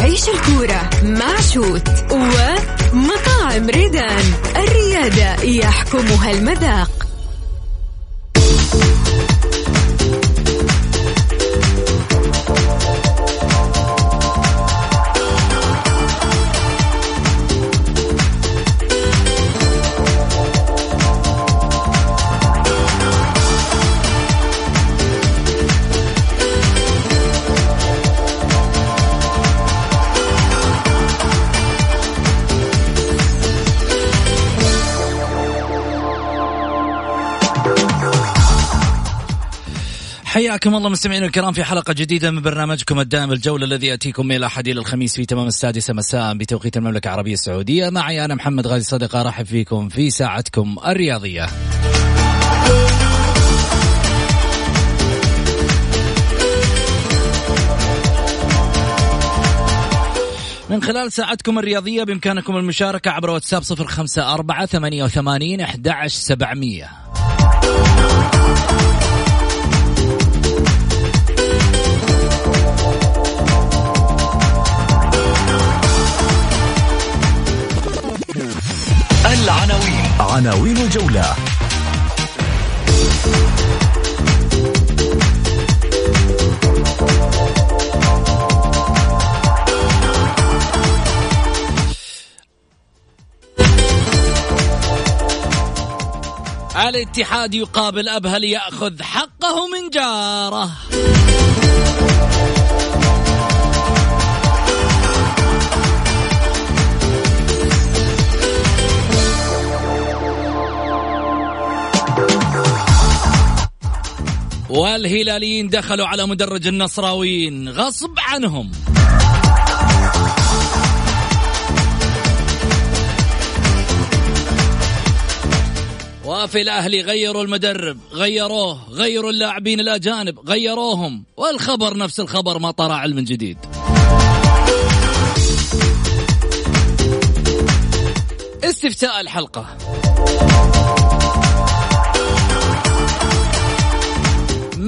عيش الكورة مع شوت ومطاعم ريدان. الريادة يحكمها المذاق. حياكم الله مستمعينا الكرام في حلقة جديدة من برنامجكم الدائم الجولة الذي يأتيكم من الأحد إلى الخميس في تمام السادسة مساء بتوقيت المملكة العربية السعودية. معي أنا محمد غازي صدقة أرحب فيكم في ساعتكم الرياضية. من خلال ساعتكم الرياضية بإمكانكم المشاركة عبر واتساب صفر خمسة أربعة ثمانية وثمانين أحد سبعمية. العناوين. عناوين الجولة. الاتحاد يقابل أبها ليأخذ حقه من جاره. والهلاليين دخلوا على مدرج النصراويين. غصب عنهم. وفي الأهلي غيروا المدرب. غيروه. غيروا اللاعبين الأجانب. غيروهم. والخبر نفس الخبر ما طرى علم جديد. استفتاء الحلقة.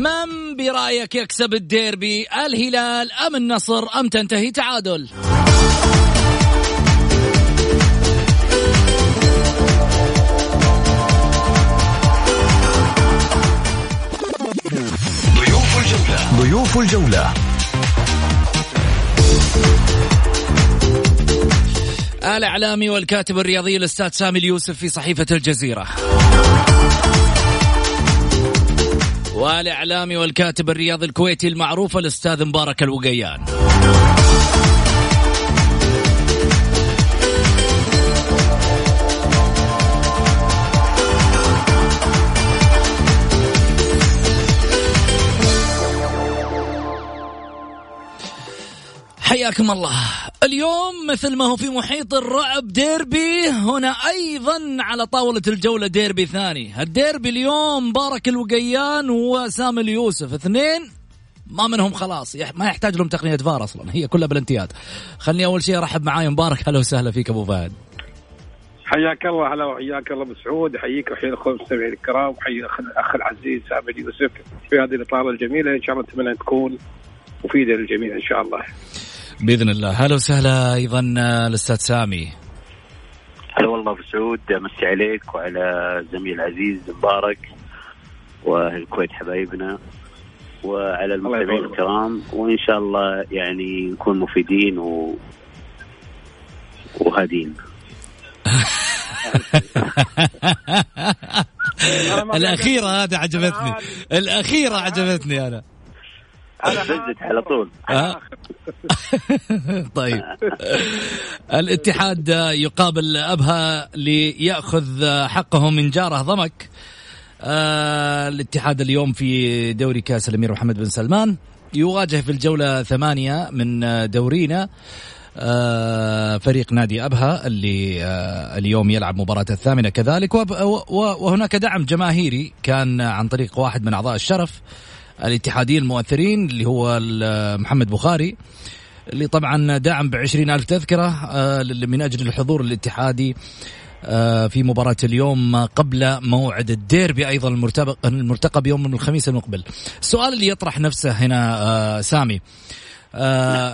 من برأيك يكسب الديربي؟ الهلال أم النصر؟ أم تنتهي؟ تعادل. ضيوف الجولة. ضيوف الجولة. الإعلامي والكاتب الرياضي الأستاذ سامي اليوسف في صحيفة الجزيرة. والاعلامي والكاتب الرياضي الكويتي المعروف الأستاذ مبارك الوقيان. حياكم الله. اليوم مثل ما هو في محيط الرعب ديربي هنا أيضا على طاولة الجولة ديربي ثاني. الديربي اليوم مبارك الوقيان وسام اليوسف اثنين. ما منهم خلاص ما يحتاج لهم تقنية فار أصلا هي كلها بالانتياد خلني أول شيء أرحب معاي مبارك هلا وسهلا فيك أبو فهد. حياك الله هلا وحياك الله ابو سعود أحييك وأحيي الاخوه المستمعين الكرام وأحيي الاخ العزيز عبد يوسف في هذه الإطالة الجميلة. إن شاء الله نتمنى أن تكون مفيدة للجميع إن شاء الله. بإذن الله. هلا وسهلا أيضا الأستاذ سامي. هلا والله أبو سعود أمسي عليك وعلى زميل عزيز مبارك واهل الكويت حبايبنا وعلى المستمعين الكرام وإن شاء الله يعني نكون مفيدين و وهادين. الأخيرة هذه عجبتني. الأخيرة عجبتني أنا. بزت على طول. آه. طيب. الاتحاد يقابل أبها ليأخذ حقه من جارة ضمك. آه، الاتحاد اليوم في دوري كأس الأمير محمد بن سلمان. يواجه في الجولة ثمانية من دورينا. آه، فريق نادي أبها اللي آه، اليوم يلعب مباراة الثامنة كذلك. وهناك دعم جماهيري كان عن طريق واحد من أعضاء الشرف. الاتحاديين المؤثرين اللي هو محمد بخاري اللي طبعا دعم بعشرين ألف تذكرة آه، من أجل الحضور الاتحادي في مباراة اليوم قبل موعد الديربي أيضا المرتقب يوم الخميس المقبل. السؤال اللي يطرح نفسه هنا سامي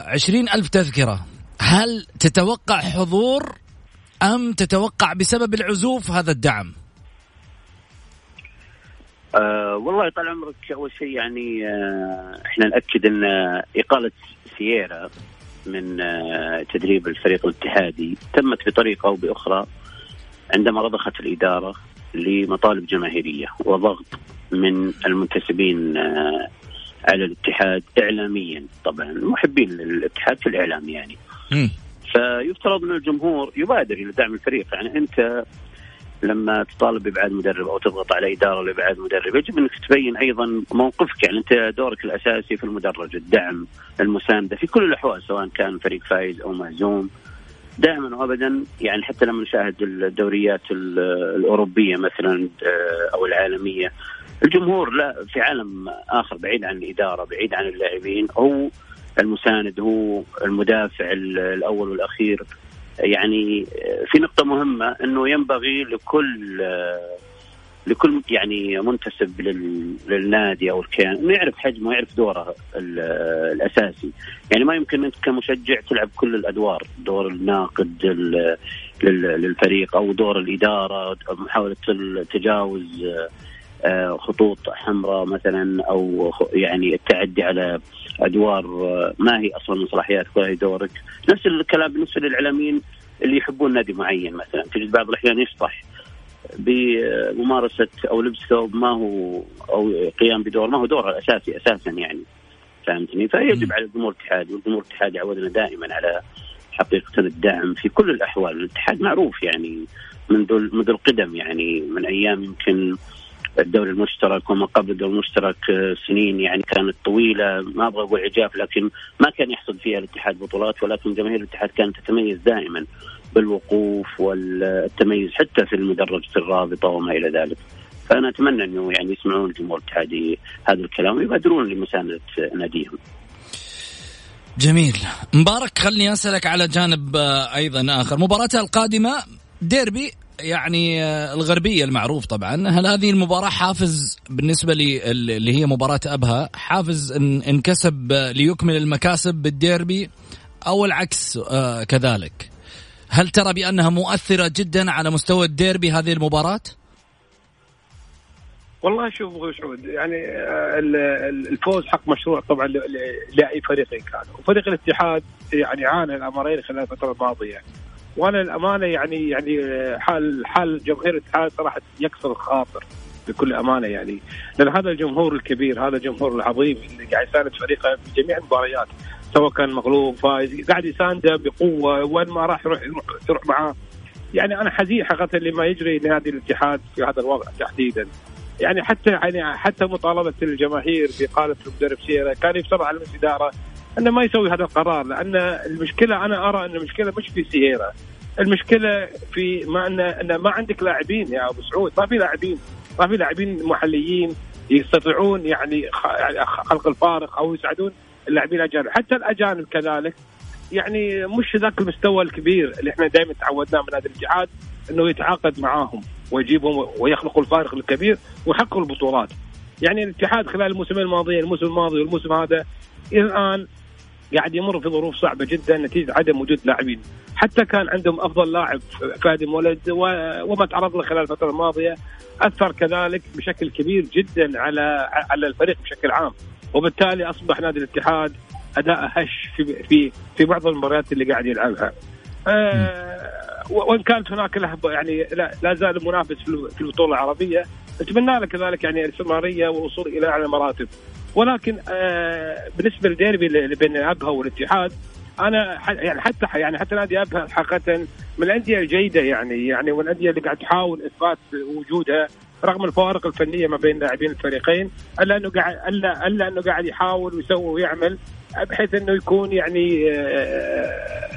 عشرين ألف تذكرة هل تتوقع حضور أم تتوقع بسبب العزوف هذا الدعم؟ أه والله طال عمرك أول شيء يعني أه إحنا نأكد أن إقالة سييرا من أه تدريب الفريق الاتحادي تمت بطريقة أو بأخرى عندما رضخت الإدارة لمطالب جماهيرية وضغط من المنتسبين أه على الاتحاد إعلاميا. طبعا محبين للاتحاد في الإعلام يعني. فيفترض أن الجمهور يبادر إلى دعم الفريق. يعني أنت لما تطالب بابعاد مدرب أو تضغط على إدارة لابعاد مدرب يجب أنك تبين أيضا موقفك يعني أنت دورك الأساسي في المدرج الدعم المساندة في كل الأحوال سواء كان فريق فايز أو مهزوم. دائما وابدا يعني حتى لما نشاهد الدوريات الأوروبية مثلا آه، أو العالمية الجمهور لا في عالم آخر بعيد عن الإدارة بعيد عن اللاعبين هو المساند هو المدافع الأول والأخير. يعني في نقطة مهمة إنه ينبغي لكل لكل يعني منتسب للنادي أو الكيان إنه يعرف حجمه ويعرف دوره الأساسي، يعني ما يمكن أنت كمشجع تلعب كل الأدوار، دور الناقد للفريق أو دور الإدارة محاولة التجاوز آه، خطوط حمراء مثلا أو يعني التعدي على أدوار آه، ما هي أصلا من صلاحياتك ولا هي دورك نفس الكلام بالنسبة للاعلاميين اللي يحبون نادي معين مثلا. تجد بعض الأحيان يشطح بممارسة أو لبس ثوب ما هو أو قيام بدور ما هو دوره الاساسي أساسا يعني. فهمتني؟ فيجب على الجمهور الاتحادي والجمهور الاتحادي عودنا دائما على حقيقة الدعم في كل الأحوال. الاتحاد معروف يعني منذ منذ القدم يعني من أيام يمكن الدوري المشترك وما قبل الدوري المشترك آه، سنين يعني كانت طويلة ما أبغى أقول عجاف لكن ما كان يحصد فيها الاتحاد بطولات ولكن جماهير الاتحاد كانت تتميز دائما بالوقوف والتميز حتى في المدرج في الرابطة وما إلى ذلك. فأنا أتمنى أنه يعني يسمعون الجمهور الاتحادي هذا الكلام ويبادرون لمساندة ناديهم. جميل مبارك خلني أسألك على جانب آه، أيضا آخر مباراتها القادمة ديربي يعني آه، الغربية المعروف طبعا. هل هذه المباراة حافز بالنسبة لي اللي هي مباراة أبها حافز ان انكسب ليكمل المكاسب بالديربي أو العكس آه كذلك؟ هل ترى بأنها مؤثرة جدا على مستوى الديربي هذه المباراة؟ والله شوف سعود يعني آه، الفوز حق مشروع طبعا لأي فريق كان. وفريق الاتحاد يعني عانى الأمرين خلال الفترة الماضية. وأنا للامانه يعني يعني حال حال جماهير الاتحاد صراحة يكسر الخاطر بكل أمانة يعني. لأن هذا الجمهور الكبير هذا الجمهور العظيم اللي قاعد يساند فريقه في جميع المباريات سواء كان مغلوب فايز قاعد يساندة بقوة وين ما راح يروح يروح معاه. يعني أنا حزين حقيقة لما يجري لنادي الاتحاد في هذا الوضع تحديدا. يعني حتى يعني حتى مطالبة الجماهير باقاله المدرب سيرا كان يفترض على الاداره أنه ما يسوي هذا القرار لأن المشكلة أنا أرى أن المشكلة مش في سييرا. المشكلة في ما ان أن ما عندك لاعبين يا أبو سعود. ما في لاعبين. ما في لاعبين محليين يستطيعون يعني, يعني خلق الفارق أو يساعدون اللاعبين الأجانب. حتى الأجانب كذلك. يعني مش ذاك المستوى الكبير اللي إحنا دائما تعودناه من هذا الاتحاد إنه يتعاقد معاهم ويجيبهم ويخلقوا الفارق الكبير ويحققوا البطولات. يعني الاتحاد خلال الموسمين الماضيين الموسم الماضي والموسم هذا الآن قاعد يمر في ظروف صعبة جدا نتيجة عدم وجود لاعبين. حتى كان عندهم أفضل لاعب فادي مولد وما تعرض له خلال الفترة الماضية أثر كذلك بشكل كبير جدا على على الفريق بشكل عام. وبالتالي أصبح نادي الاتحاد أداء هش في في في بعض المباريات اللي قاعد يلعبها. آه وإن كانت هناك له يعني لا, زال منافس في البطولة العربية نتمنى له كذلك يعني الاستمراريه والوصول إلى أعلى مراتب. ولكن آه بالنسبة للديربي اللي بين أبها والاتحاد أنا يعني حتى يعني حتى نادي أبها حقيقة من الأندية الجيدة يعني يعني والانديه اللي قاعد تحاول إثبات وجودها رغم الفوارق الفنية ما بين لاعبين الفريقين إلا إنه قاعد إلا إلا إنه قاعد يحاول ويسوي ويعمل بحيث إنه يكون يعني آه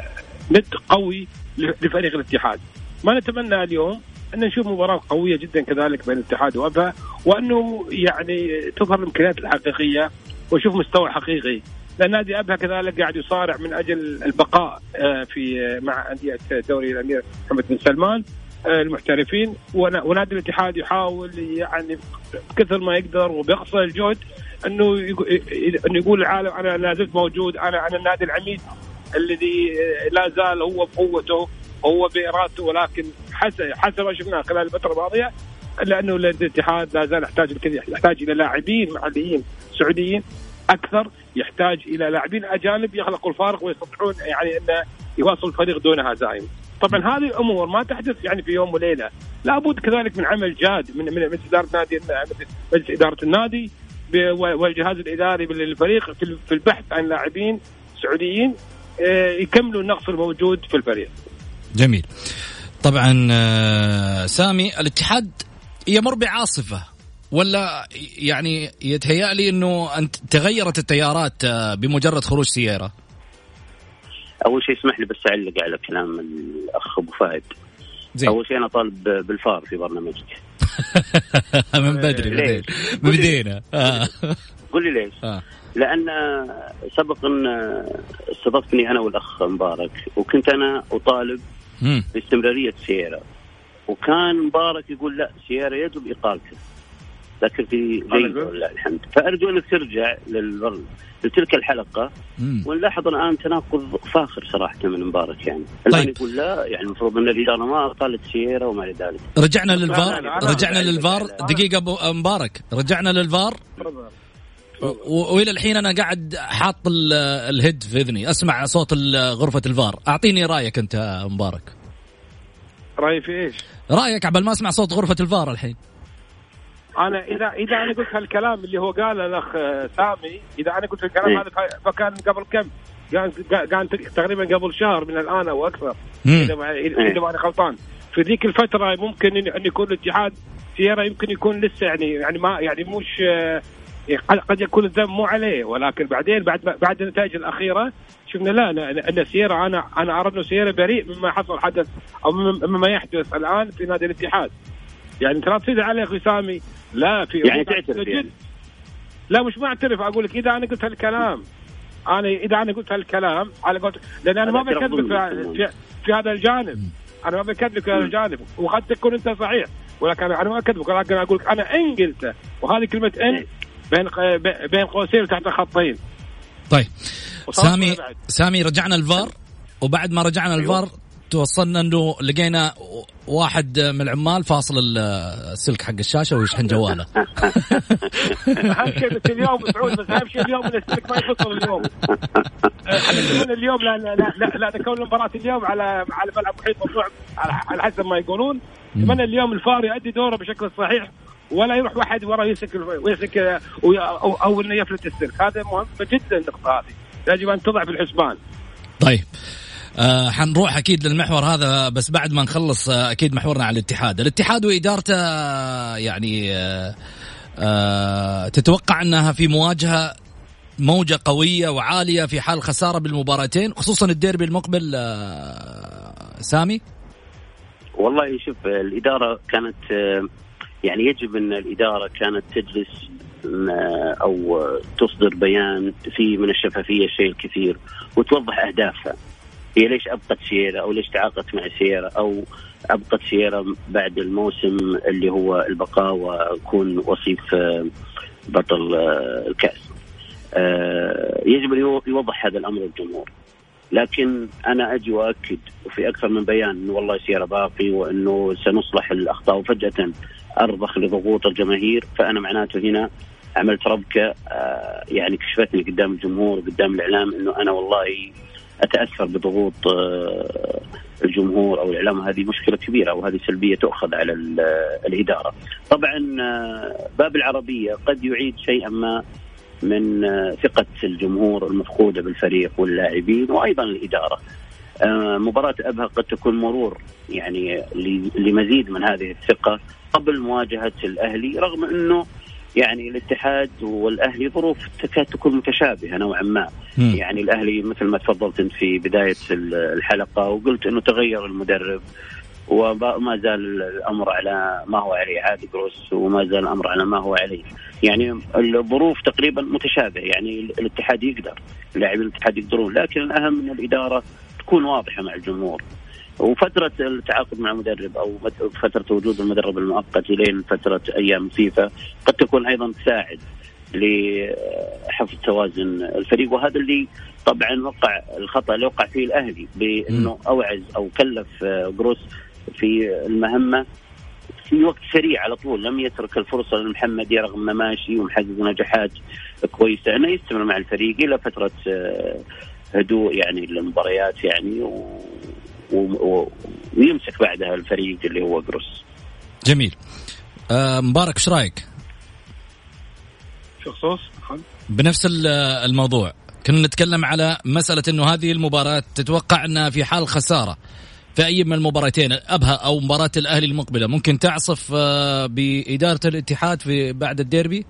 ند قوي لفريق الاتحاد. ما نتمنى اليوم ان نشوف مباراة قوية جدا كذلك بين الاتحاد وأبها وأنه يعني تظهر الإمكانيات الحقيقية ونشوف مستوى حقيقي. لأن نادي أبها كذلك قاعد يصارع من أجل البقاء آه، في آه، مع أندية دوري الأمير محمد بن سلمان آه، المحترفين. ونادي الاتحاد يحاول يعني كثر ما يقدر وبيقصى الجهد أنه أنه يقول العالم أنا لا زلت موجود أنا أنا النادي العميد الذي لا زال هو بقوته. هو بارادته ولكن حسب حسب ما شفناه خلال الفترة الماضية لأنه الاتحاد لا زال يحتاج يحتاج إلى لاعبين محليين سعوديين أكثر يحتاج إلى لاعبين أجانب يخلقوا الفارق ويستطيعون يعني انه يواصل الفريق دون هزائم. طبعا هذه الأمور ما تحدث يعني في يوم وليلة، لابد كذلك من عمل جاد من من إدارة نادي مجلس إدارة النادي والجهاز الإداري للفريق في البحث عن لاعبين سعوديين آه، يكملوا النقص الموجود في الفريق. جميل. طبعا آه، سامي الاتحاد يمر بعاصفة ولا يعني يتهيأ لي إنه أنت تغيرت التيارات آه، بمجرد خروج سيارة أول شيء اسمح لي بس أعلق على كلام الأخ أبو فهد زي. أول شيء أنا طالب بالفار في برنامجك من بدري بدينا بدينا آه. قول لي ليش؟ آه. لأن سبق إن استضفتني أنا والأخ مبارك وكنت أنا أطالب باستمرارية سيارة. وكان مبارك يقول لا سيارة يجب اقالته ذاكرتي جيدة ولله الحمد فأرجو أنك ترجع للبر... لتلك الحلقة. ونلاحظ الآن تناقض فاخر صراحة من مبارك يعني. الآن طيب. يقول لا يعني المفروض أن الإدارة ما قالت سيارة وما إلى ذلك. رجعنا للفار؟ رجعنا للفار؟ دقيقة أبو مبارك. رجعنا للفار؟ وإلى الحين أنا قاعد حاط الهيد في إذني أسمع صوت غرفة الفار. أعطيني رأيك أنت مبارك. رأيي في إيش؟ رأيك عبال ما أسمع صوت غرفة الفار الحين. أنا اذا إذا أنا قلت هالكلام اللي هو قاله الأخ سامي إذا أنا قلت الكلام إيه. هذا فكان قبل كم؟ كان كان تقريبا قبل شهر من الآن أو أكثر. إذا ما اذا ما أنا غلطان. في ذيك الفترة ممكن ان يكون الاتحاد سيارة يمكن يكون لسه يعني يعني ما يعني مش قد يكون الذنب مو عليه. ولكن بعدين بعد بعد النتائج الأخيرة شفنا لا أن سيارة أنا أنا ارى انه سيارة بريء مما حصل حدث أو مما يحدث الآن في نادي الاتحاد. يعني انت لا تصيد عليه أخي سامي؟ لا في يعني تعترف يعني. لا مش ما اعترف أقول لك إذا أنا قلت هالكلام أنا إذا أنا قلت هالكلام على قلت لأن أنا ما بكذبك في, في, في هذا الجانب. أنا ما بكذبك في هذا الجانب. وقد تكون أنت صحيح. ولكن أنا ما اكذبك ولكن أقول لك أنا ان قلته وهذه كلمة إن. إيه. بين بين قوسين تحت خطين. طيب. سامي سامي رجعنا الفار. وبعد ما رجعنا أيوة. الفار توصلنا إنه لقينا واحد من العمال فاصل السلك حق الشاشة ويشحن جواله اهم شيء بس اليوم سعود بس اهم شيء اليوم السلك ما يفصل اليوم. يقولون اليوم لا لا لا لا تكون المباراه اليوم على على ملعب محيط مفتوح على حسب ما يقولون. اتمنى اليوم الفار يؤدي دوره بشكل صحيح. ولا يروح واحد ورا يمسك ويمسك أو, أو إنه يفلت السلك. هذا مهم جدا النقطة هذه. يجب أن تضع في الحسبان. طيب. آه حنروح أكيد للمحور هذا بس بعد ما نخلص آه أكيد محورنا على الاتحاد، الاتحاد وادارته آه يعني آه آه تتوقع أنها في مواجهة موجة قوية وعالية في حال خسارة بالمباراتين خصوصا الديربي المقبل آه سامي؟ والله شوف الإدارة كانت آه، يعني يجب أن الإدارة كانت تجلس أو تصدر بيان فيه من الشفافية الشيء الكثير وتوضح أهدافها هي ليش أبقت سييرا أو ليش تعاقدت مع سييرا أو أبقت سييرا بعد الموسم اللي هو البقاء واكون وصيف آه، بطل آه، الكأس. آه، يجب أن يوضح هذا الأمر للجمهور. لكن أنا أجي واكد وفي أكثر من بيان إنه والله سيارة باقي وإنه سنصلح الأخطاء وفجأة ارضخ لضغوط الجماهير فأنا معناته هنا عملت ربكة يعني كشفتني قدام الجمهور قدام الإعلام إنه أنا والله أتأثر بضغوط آه، الجمهور أو الإعلام هذه مشكلة كبيرة وهذه سلبية تؤخذ على الإدارة. طبعا آه، باب العربية قد يعيد شيئا ما من آه، ثقة الجمهور المفقودة بالفريق واللاعبين وأيضا الإدارة. مباراة أبها قد تكون مرور يعني لمزيد من هذه الثقة قبل مواجهة الأهلي رغم أنه يعني الاتحاد والأهلي ظروف تكاد تكون متشابهة نوعا ما مم. يعني الأهلي مثل ما تفضلت أنت في بداية الحلقة وقلت أنه تغير المدرب وما زال الأمر على ما هو عليه عادي جروس وما زال الأمر على ما هو عليه يعني الظروف تقريبا متشابهة يعني الاتحاد يقدر لاعبي الاتحاد يقدرون لكن الأهم أن الإدارة تكون واضحة مع الجمهور. وفترة التعاقد مع مدرب أو فترة وجود المدرب المؤقت لين فترة أيام فيفا قد تكون أيضا تساعد لحفظ توازن الفريق. وهذا اللي طبعا وقع الخطأ اللي وقع فيه الأهلي بأنه أوعز أو كلف جروس في المهمة. في وقت سريع على طول لم يترك الفرصة للمحمدي رغم ما ماشي ومحقق نجاحات كويسة. أنه يستمر مع الفريق إلى فترة هدوء يعني للمباريات يعني و... و... ويمسك بعدها الفريق اللي هو قرص جميل آه مبارك إيش رأيك؟ شو خصوص؟ بنفس الموضوع كنا نتكلم على مسألة أنه هذه المباراة تتوقع أنها في حال خسارة في أي من المباراتين أبها أو مباراة الأهلي المقبلة ممكن تعصف بإدارة الاتحاد في بعد الديربي؟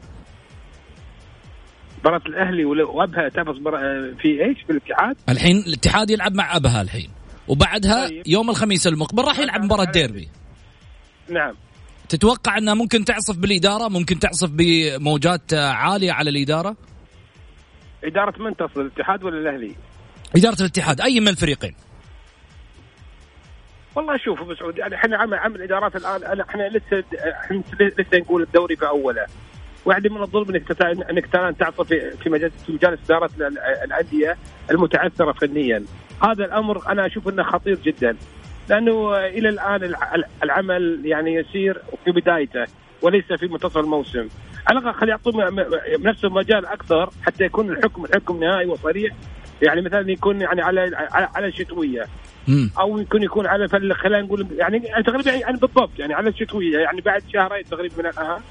مباراة الأهلي وأبها تفز في إيش؟ في الاتحاد؟ الحين الاتحاد يلعب مع أبها الحين. وبعدها طيب. يوم الخميس المقبل راح يلعب مباراة ديربي. نعم. تتوقع إنها ممكن تعصف بالإدارة؟ ممكن تعصف بموجات عالية على الإدارة؟ إدارة من تصل الاتحاد ولا الأهلي؟ إدارة الاتحاد أي من الفريقين؟ والله شوف أبو سعود يعني إحنا عمل عمل الإدارات الآن إحنا لسه إحنا لسه نقول الدوري في أوله. واحد من الظلم إنك إنك تعصف في في مجالس في مجالس إدارة الأندية المتعثرة فنيا. هذا الأمر أنا أشوف إنه خطير جدا. لأنه إلى الآن العمل يعني يسير في بدايته وليس في منتصف الموسم. على الأقل خلي يعطون نفسه مجال أكثر حتى يكون الحكم الحكم نهائي وصريح. يعني مثلا يكون يعني على على, على الشتويه أو يكون يكون على خلينا نقول يعني تقريبا يعني بالضبط يعني على الشتويه يعني بعد شهرين تقريبا من الآن.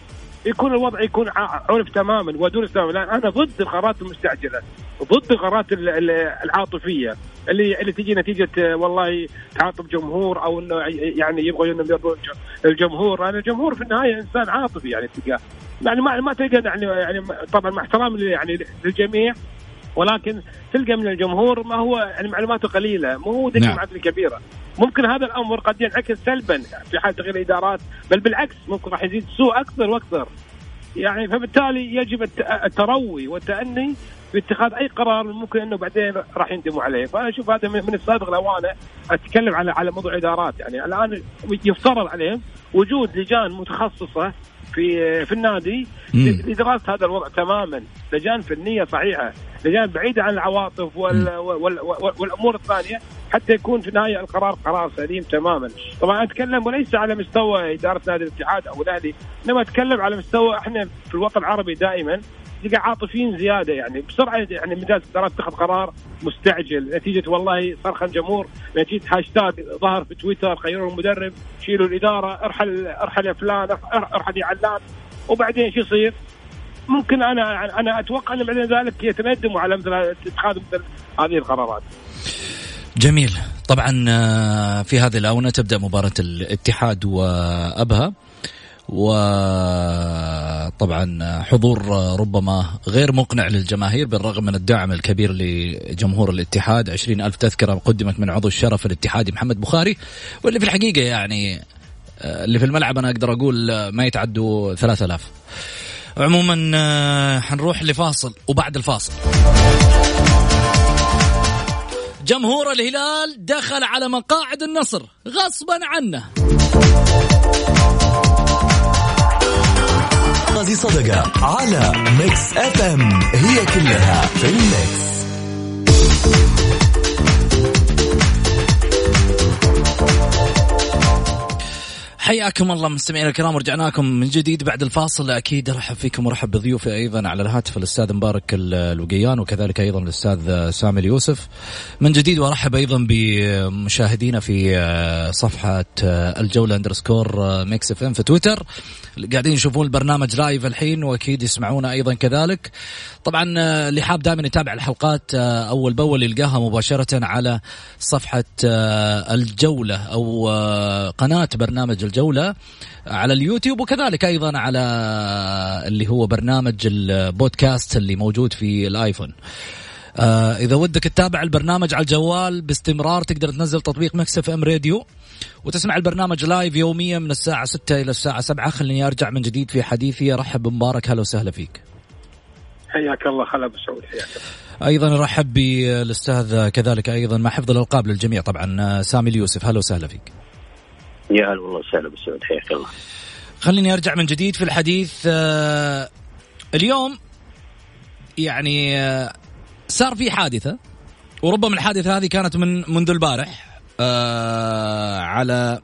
يكون الوضع يكون عرف تماما ودون تماما الان أنا ضد القرارات المستعجلة ضد القرارات العاطفية اللي اللي تجي نتيجة والله تعاطف جمهور أو إنه يعني يبغوا يرضون الجمهور. أنا الجمهور في النهاية إنسان عاطفي يعني تلقاه. يعني ما ما تلقى يعني يعني طبعا مع احترام يعني للجميع ولكن تلقى من الجمهور ما هو يعني معلوماته قليلة مو هو نعم. معدل كبيره ممكن هذا الأمر قد ينعكس سلبا في حال تغيير الإدارات بل بالعكس ممكن راح يزيد السوء أكثر وأكثر. يعني فبالتالي يجب التروي والتأني في اتخاذ أي قرار ممكن إنه بعدين راح يندموا عليه، فأنا أشوف هذا من السابق الأوانة أتكلم على على موضوع ادارات يعني الآن يفترض عليهم وجود لجان متخصصة في في النادي. لدراسه هذا الوضع تماما، لجان فنية صحيحة، لجان بعيده عن العواطف وال وال وال والأمور الثانية. حتى يكون في النهايه القرار قرار سليم تماما، طبعا أتكلم وليس على مستوى إدارة نادي الاتحاد أو الأهلي، إنما أتكلم على مستوى إحنا في الوطن العربي دائما. تلقى عاطفيين زيادة يعني بسرعة يعني مجالس الادارات تاخذ قرار مستعجل نتيجة والله صرخ الجمهور نتيجة هاشتاج ظهر في تويتر غيروا المدرب شيلوا الإدارة ارحل ارحل يا فلان ارحل يا علان وبعدين شو يصير؟ ممكن أنا أنا أتوقع إن بعد ذلك يتندموا على مثل اتخاذ مثل هذه القرارات. جميل طبعا آه، في هذه الآونة تبدأ مباراة الاتحاد وأبها وطبعا حضور ربما غير مقنع للجماهير بالرغم من الدعم الكبير لجمهور الاتحاد. عشرين ألف تذكرة قدمت من عضو الشرف الاتحادي محمد بخاري. واللي في الحقيقة يعني اللي في الملعب أنا أقدر أقول ما يتعدوا ثلاثة آلاف. عموما حنروح لفاصل وبعد الفاصل. جمهور الهلال دخل على مقاعد النصر غصبا عنه. غازي صدقة على ميكس أف أم. هي كلها في الميكس. حياكم الله مستمعينا الكرام ورجعنا لكم من جديد بعد الفاصل. أكيد ارحب فيكم ورحب بضيوفي أيضا على الهاتف. الأستاذ مبارك الوقيان وكذلك أيضا الأستاذ سامي اليوسف. من جديد وأرحب أيضا بمشاهدينا في صفحة الجولة underscore ميكس إف إم في تويتر. قاعدين يشوفون البرنامج live الحين وأكيد يسمعونا أيضا كذلك. طبعا اللي حاب دائما يتابع الحلقات أول بأول يلقاها مباشرة على صفحة الجولة أو قناة برنامج الجولة. الجولة على اليوتيوب وكذلك أيضا على اللي هو برنامج البودكاست اللي موجود في الآيفون. آه إذا ودك تتابع البرنامج على الجوال باستمرار تقدر تنزل تطبيق ميكس إف إم راديو وتسمع البرنامج live يوميا من الساعة 6 إلى الساعة 7 خليني أرجع من جديد في حديثي. أرحب بمبارك هلا وسهلا فيك. حياك الله. هلا أبو سعود. حياك الله. أيضا نرحب بالأستاذ كذلك أيضا مع حفظ الألقاب للجميع طبعا. سامي اليوسف. هلا وسهلا فيك. يا هلا والله وسهلا أبو سعود حياك الله. خليني أرجع من جديد في الحديث آه، اليوم يعني آه، صار في حادثة وربما الحادثة هذه كانت من منذ البارح آه، على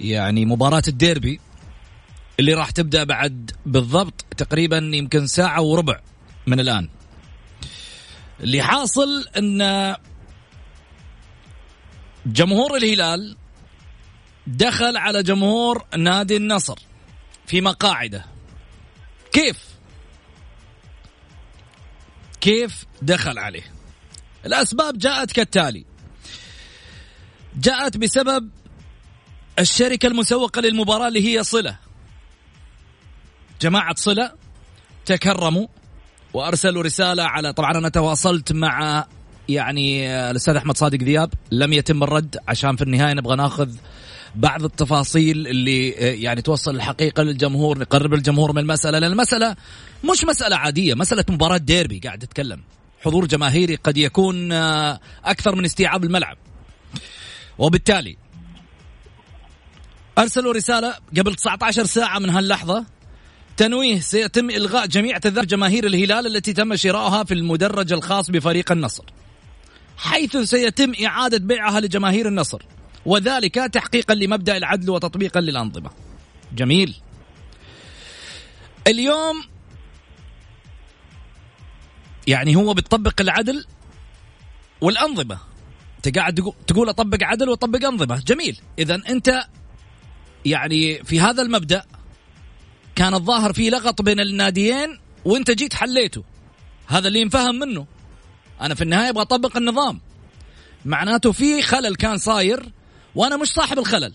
يعني مباراة الديربي اللي راح تبدأ بعد بالضبط تقريبا يمكن ساعة وربع من الآن. اللي حاصل إن جمهور الهلال دخل على جمهور نادي النصر في مقاعده. كيف؟ كيف دخل عليه؟ الأسباب جاءت كالتالي. جاءت بسبب الشركة المسوقة للمباراة اللي هي صلة. جماعة صلة تكرموا وأرسلوا رسالة على طبعا أنا تواصلت مع يعني الأستاذ أحمد صادق ذياب. لم يتم الرد عشان في النهاية نبغى ناخذ بعض التفاصيل اللي يعني توصل الحقيقة للجمهور نقرب الجمهور من المسألة لأن المسألة مش مسألة عادية مسألة مباراة ديربي قاعد تتكلم. حضور جماهيري قد يكون أكثر من استيعاب الملعب. وبالتالي أرسلوا رسالة قبل 19 ساعة من هاللحظة. تنويه سيتم إلغاء جميع تذاكر جماهير الهلال التي تم شراؤها في المدرج الخاص بفريق النصر. حيث سيتم إعادة بيعها لجماهير النصر. وذلك تحقيقا لمبدأ العدل وتطبيقا للأنظمة. جميل. اليوم يعني هو بتطبق العدل والأنظمة. انت قاعد تقول أطبق عدل وأطبق أنظمة. جميل. اذا أنت يعني في هذا المبدأ كان الظاهر في لغط بين الناديين وأنت جيت حليته. هذا اللي ينفهم منه. أنا في النهاية أبغى أطبق النظام. معناته في خلل كان صاير وأنا مش صاحب الخلل.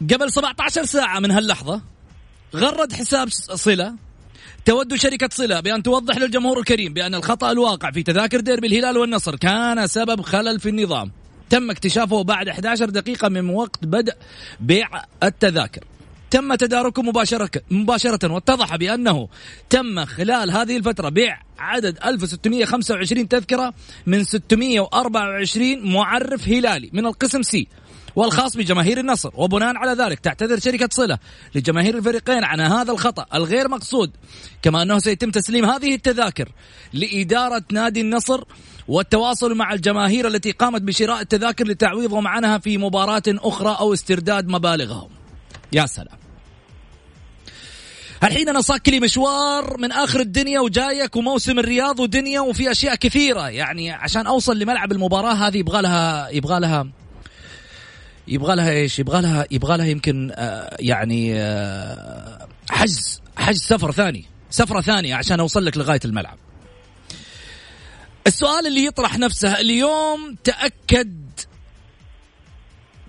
قبل 17 ساعة من هاللحظة غرد حساب صلة تود شركة صلة بأن توضح للجمهور الكريم بأن الخطأ الواقع في تذاكر ديربي الهلال والنصر كان سبب خلل في النظام. تم اكتشافه بعد 11 دقيقة من وقت بدء بيع التذاكر. تم تداركه مباشرة مباشرة واتضح بأنه تم خلال هذه الفترة بيع عدد 1625 تذكرة من 624 معرف هلالي من القسم سي والخاص بجماهير النصر. وبناء على ذلك تعتذر شركة صلة لجماهير الفريقين عن هذا الخطأ الغير مقصود كما أنه سيتم تسليم هذه التذاكر لإدارة نادي النصر والتواصل مع الجماهير التي قامت بشراء التذاكر لتعويضهم عنها في مباراة أخرى أو استرداد مبالغهم. يا سلام. الحين أنا صاك لي مشوار من آخر الدنيا وجايك وموسم الرياض ودنيا وفي أشياء كثيرة يعني عشان أوصل لملعب المباراة هذه يبغى لها يبغى لها يبغى لها إيش؟ يبغى لها يبغى لها يمكن آه يعني آه حجز حجز سفر ثاني سفرة ثانية عشان أوصل لك لغاية الملعب. السؤال اللي يطرح نفسه اليوم تاكد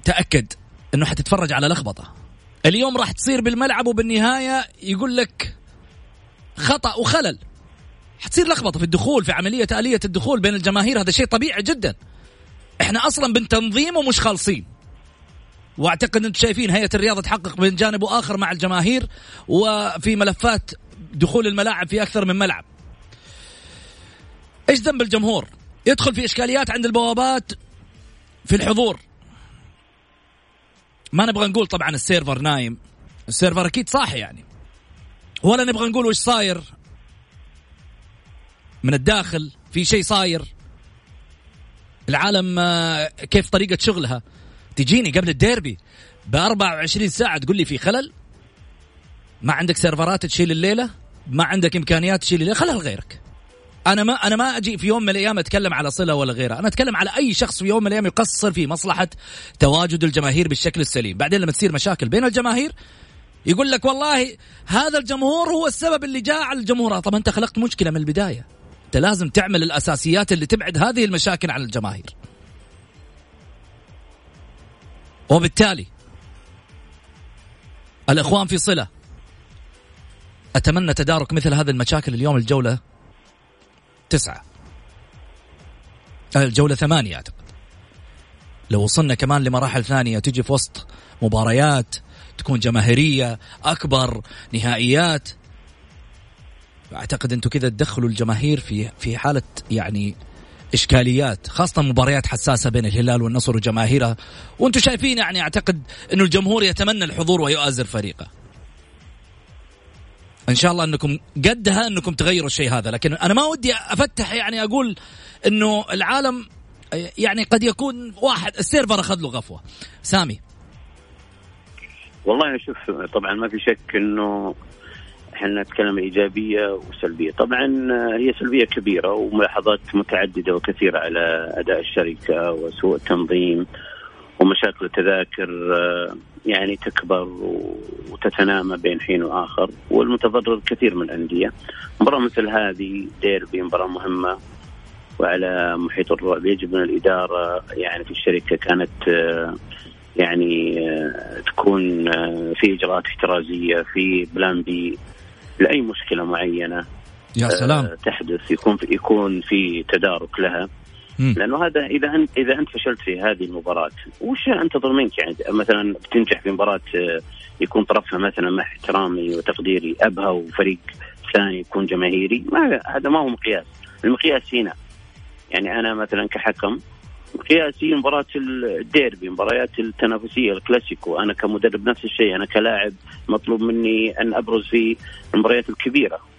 تأكد إنه حتتفرج على لخبطة اليوم راح تصير بالملعب وبالنهاية يقول لك خطأ وخلل. حتصير لخبطة في الدخول في عملية آلية الدخول بين الجماهير هذا شيء طبيعي جدا. إحنا أصلا بنتنظيم ومش خالصين. وأعتقد أنتم شايفين هيئة الرياضة تحقق من جانب وآخر مع الجماهير وفي ملفات دخول الملاعب في أكثر من ملعب. إيش ذنب الجمهور؟ يدخل في إشكاليات عند البوابات في الحضور. ما نبغى نقول طبعا ال server نايم. ال server أكيد صاحي يعني. ولا نبغى نقول وش صاير. من الداخل في شيء صاير. العالم آه، كيف طريقة شغلها. تجيني قبل الديربي. ب 24 ساعة تقول لي في خلل. ما عندك سيرفرات تشيل الليلة. ما عندك إمكانيات تشيل الليلة. خلها لغيرك أنا ما أنا ما أجي في يوم من الأيام أتكلم على صلة ولا غيرها. أنا أتكلم على أي شخص في يوم من الأيام يقصر في مصلحة تواجد الجماهير بالشكل السليم. بعدين لما تصير مشاكل بين الجماهير يقول لك والله هذا الجمهور هو السبب اللي جاء على الجمهور. طب أنت خلقت مشكلة من البداية. أنت لازم تعمل الأساسيات اللي تبعد هذه المشاكل عن الجماهير. وبالتالي الإخوان في صلة أتمنى تدارك مثل هذه المشاكل اليوم الجولة تسعة. الجولة ثمانية أعتقد. لو وصلنا كمان لمراحل ثانية تجي في وسط مباريات تكون جماهيرية أكبر نهائيات. أعتقد أنتم كذا تدخلوا الجماهير في في حالة يعني إشكاليات خاصة مباريات حساسة بين الهلال والنصر وجماهيرها. وأنتم شايفين يعني أعتقد إنه الجمهور يتمنى الحضور ويؤازر فريقه. إن شاء الله أنكم قدها أنكم تغيروا الشيء هذا لكن أنا ما ودي أفتح يعني أقول إنه العالم يعني قد يكون واحد السيرفر أخذ له غفوة. سامي. والله شوف طبعا ما في شك إنه إحنا نتكلم إيجابية وسلبية، طبعا هي سلبية كبيرة وملاحظات متعددة وكثيرة على أداء الشركة وسوء التنظيم. ومشاكل التذاكر يعني تكبر وتتنامى بين حين وآخر والمتضرر كثير من الأندية. مباراة مثل هذه ديربي مباراة مهمة وعلى محيط الرعب. يجب أن الإدارة يعني في الشركة كانت يعني تكون في إجراءات احترازية في بلان بي لأي مشكلة معينة يا سلام. تحدث يكون في يكون في تدارك لها. لأنه هذا إذا انت إذا أنت فشلت في هذه المباراة وش أنتظر منك يعني؟ مثلا بتنجح في مباراة يكون طرفها مثلا مع احترامي وتقديري أبها وفريق ثاني يكون جماهيري ما هذا ما هو مقياس. المقياس هنا. يعني أنا مثلا كحكم قياسي مباراة الديربي مباريات التنافسية الكلاسيكو. أنا كمدرب نفس الشيء أنا كلاعب مطلوب مني أن أبرز في المباريات الكبيرة.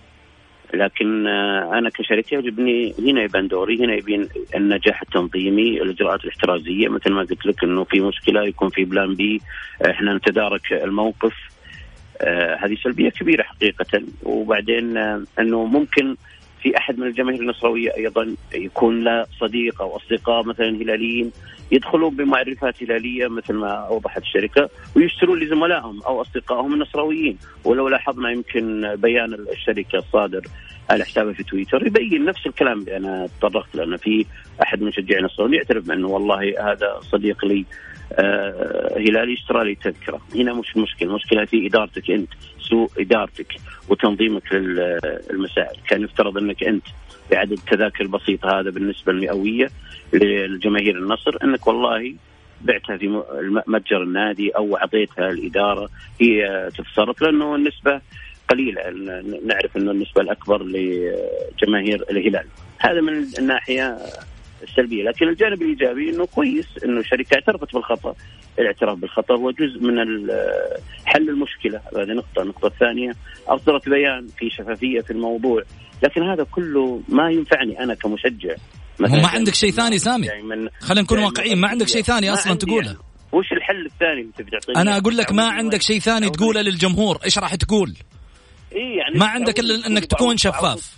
لكن آه، أنا كشركه يجبني هنا يبان دوري هنا يبين النجاح التنظيمي الإجراءات الاحترازية. مثل ما قلت لك إنه في مشكلة يكون في plan B. إحنا نتدارك الموقف. آه هذه سلبية كبيرة حقيقة. وبعدين آه إنه ممكن في أحد من الجماهير النصراويه أيضا يكون له صديق أو أصدقاء مثلا هلاليين يدخلون بمعرفات هلالية مثل ما أوضحت الشركة ويشترون لزملائهم أو أصدقائهم النصراويين ولو لاحظنا يمكن بيان الشركة الصادر على حسابه في تويتر يبين نفس الكلام اللي أنا تطرقت له في أحد مشجعي النصراويين يعترف بأنه والله هذا صديق لي آه هلالي اشترى لي تذكرة. هنا مش مشكلة. المشكلة في إدارتك أنت سوء إدارتك وتنظيمك للمسائل كان يفترض أنك أنت بعدد التذاكر البسيط هذا بالنسبة المئوية للجماهير النصر. أنك والله بعتها في متجر النادي أو أعطيتها الإدارة. هي تتصرف. لأنه النسبة قليلة. نعرف أنه النسبة الأكبر لجماهير الهلال. هذا من الناحية السلبية. لكن الجانب الإيجابي إنه كويس إنه الشركة اعترفت بالخطأ الاعتراف بالخطأ هو جزء من حل المشكلة. هذه نقطة. النقطة الثانية أصدرت بيان في شفافية في الموضوع لكن هذا كله ما ينفعني أنا كمشجع. ما عندك شيء ثاني سامي؟ خلينا نكون واقعيين ما عندك شيء ثاني أصلا تقوله؟ يعني. وش الحل الثاني اللي تبي أنا أقول لك ما عندك شيء ثاني تقوله للجمهور إيش راح تقول؟ إيه يعني ما عندك إلا إنك تكون شفاف.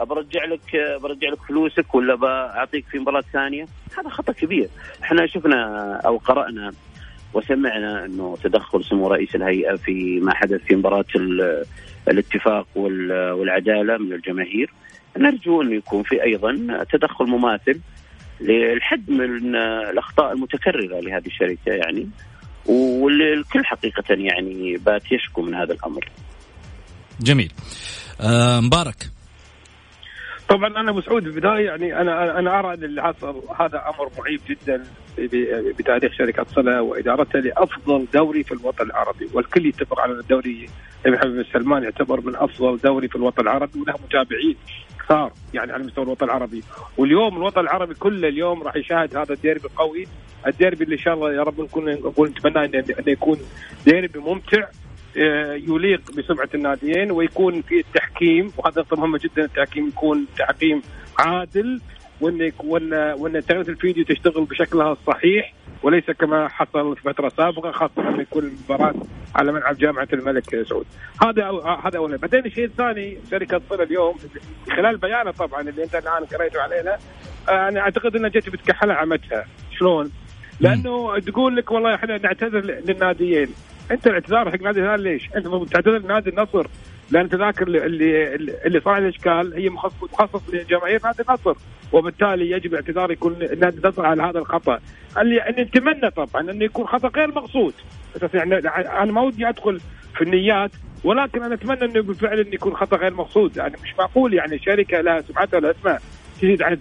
برجع لك برجع لك فلوسك ولا بعطيك في مباراة ثانية؟ هذا خطأ كبير. إحنا شفنا أو قرأنا وسمعنا إنه تدخل سمو رئيس الهيئة في ما حدث في مباراة الاتفاق والعدالة من الجماهير. نرجو إنه يكون في أيضا تدخل مماثل للحد من الأخطاء المتكررة لهذه الشركة يعني. والكل حقيقة يعني بات يشكو من هذا الأمر. جميل. آه مبارك. طبعا أنا ابو سعود في البداية يعني أنا أنا أرى أن اللي حصل هذا أمر معيب جدا بتاريخ شركة صله وادارتها لأفضل دوري في الوطن العربي. والكل يتفق على الدوري محمد بن سلمان يعتبر من أفضل دوري في الوطن العربي وله متابعين كثار يعني على مستوى الوطن العربي. واليوم الوطن العربي كله اليوم راح يشاهد هذا الديربي القوي الديربي اللي إن شاء الله يا رب نكون نقول نتمنى انه يكون ديربي ممتع يليق بسمعة الناديين ويكون في التحكيم وهذا نقطه مهمه جدا التحكيم يكون تحكيم عادل وإن وان وإن تقنيه الفيديو تشتغل بشكلها الصحيح وليس كما حصل في فترة سابقة خاصة لما يكون المباراه على ملعب جامعة الملك سعود. هذا هذا اولا. بعدين الشيء الثاني شركة صلة اليوم خلال بيانه طبعا اللي أنت الآن قريته علينا آه، أنا أعتقد إنها جت بتكحلها عمتها. شلون؟ لأنه تقول لك والله إحنا نعتذر للناديين. انت الاعتذار حق نادي الهلال ليش؟ انت تعتذر لنادي النصر لأن التذاكر اللي اللي, صار الإشكال هي مخصص لجماهير نادي النصر. وبالتالي يجب اعتذار يكون النادي النصر على هذا الخطأ. اللي نتمنى طبعا إنه يكون خطأ غير مقصود. أساس يعني أنا ما ودي أدخل في النيات ولكن أنا أتمنى إنه بالفعل انه يكون خطأ غير مقصود. يعني مش معقول يعني شركة لها سمعتها ولا اسمها تزيد يعني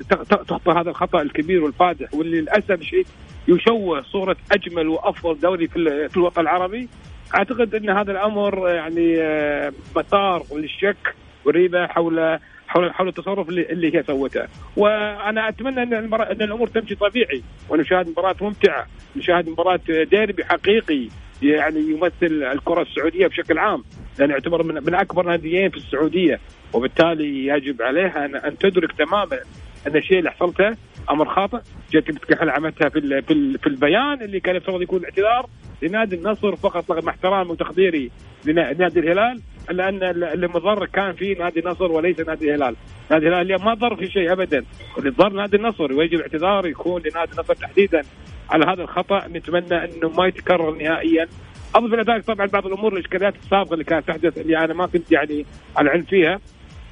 تخطى هذا الخطأ الكبير والفادح واللي للأسف شيء يشوه صورة أجمل وأفضل دوري في الوطن العربي. أعتقد أن هذا الأمر يعني آه، مسار للشك والريبة حول حول حول التصرف اللي, اللي هي سوته. وأنا أتمنى أن أن الأمور تمشي طبيعي ونشاهد مباراة ممتعة نشاهد مباراة ديربي حقيقي يعني يمثل الكرة السعودية بشكل عام. لأنه يعتبر من, من أكبر ناديين في السعودية. وبالتالي يجب عليها أن, تدرك تماما ان الشيء اللي حصلته أمر خاطئ. جت بتكحل عملتها في في البيان اللي كان يفترض يكون اعتذار لنادي النصر فقط مع احترامي وتقديري لنادي الهلال لأن المضر كان في نادي النصر وليس نادي الهلال، نادي الهلال ما ضر في شيء ابدا، اللي ضر نادي النصر ويجب اعتذار يكون لنادي النصر تحديدا على هذا الخطأ. نتمنى إنه ما يتكرر نهائيا. أضف إلى ذلك طبعا بعض الأمور الإشكاليات السابقة اللي كانت تحدث اللي أنا ما كنت يعني على علم فيها.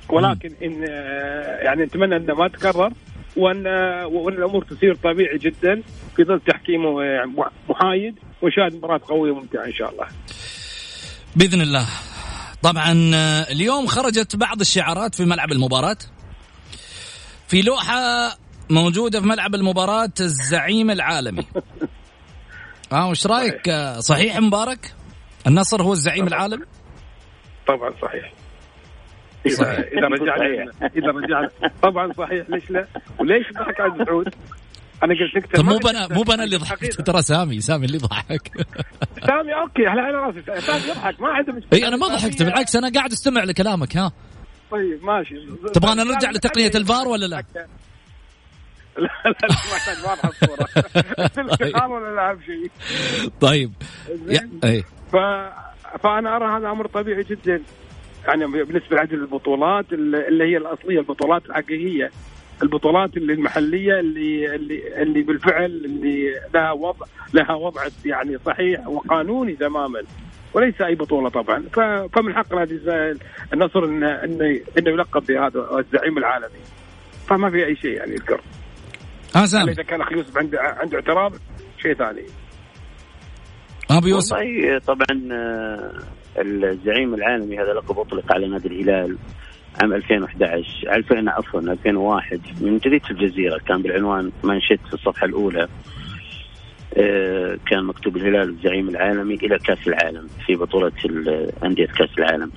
ولكن إن يعني نتمنى إنه ما تكرر وإن وإن الأمور تسير طبيعي جدا في ظل تحكيم محايد وشاهد مباراة قوية وممتعة إن شاء الله. بإذن الله. طبعا اليوم خرجت بعض الشعارات في ملعب المباراة. في لوحة موجودة في ملعب المباراة الزعيم العالمي. آه وش رأيك صحيح مبارك؟ النصر هو الزعيم العالمي؟ طبعا صحيح. صحيح. إذا رجعنا إذا رجعنا طبعا صحيح. ليش لا؟ وليش ضحك على سعود؟ أنا قلت لك طب مو بنا مو بنا اللي ضحكت ترى سامي سامي اللي ضحك. سامي أوكي. على على راسي. سامي يضحك. ما عنده مشكلة. إي أنا ما ضحكت. بالعكس أنا قاعد أستمع لكلامك ها. طيب ماشي. تبغانا نرجع لتقنية الفار ولا لا؟ لا لا لا ما يحتاج واضحه الصورة ولا لا اهم شيء. طيب. ف... فأنا أرى هذا أمر طبيعي جدا. يعني بالنسبة لعدد البطولات اللي هي الأصلية البطولات الحقيقية. البطولات اللي المحلية اللي اللي اللي بالفعل اللي لها وضع لها وضع يعني صحيح وقانوني تماما. وليس أي بطولة طبعا. فمن حق نادي النصر انه انه إنه يلقب بهذا الزعيم العالمي. فما في أي شيء يعني يذكر. آه سامي إذا كان أخي يوسف عنده عنده اعتراض شيء ثاني. أبو يوسف. والله طبعا الزعيم العالمي هذا لقب أطلق على نادي الهلال عام 2011 2000 عفوا 2001 من جريده الجزيرة كان بالعنوان منشد في الصفحة الأولى. آه، كان مكتوب الهلال الزعيم العالمي إلى كأس العالم في بطولة انديه كأس العالم.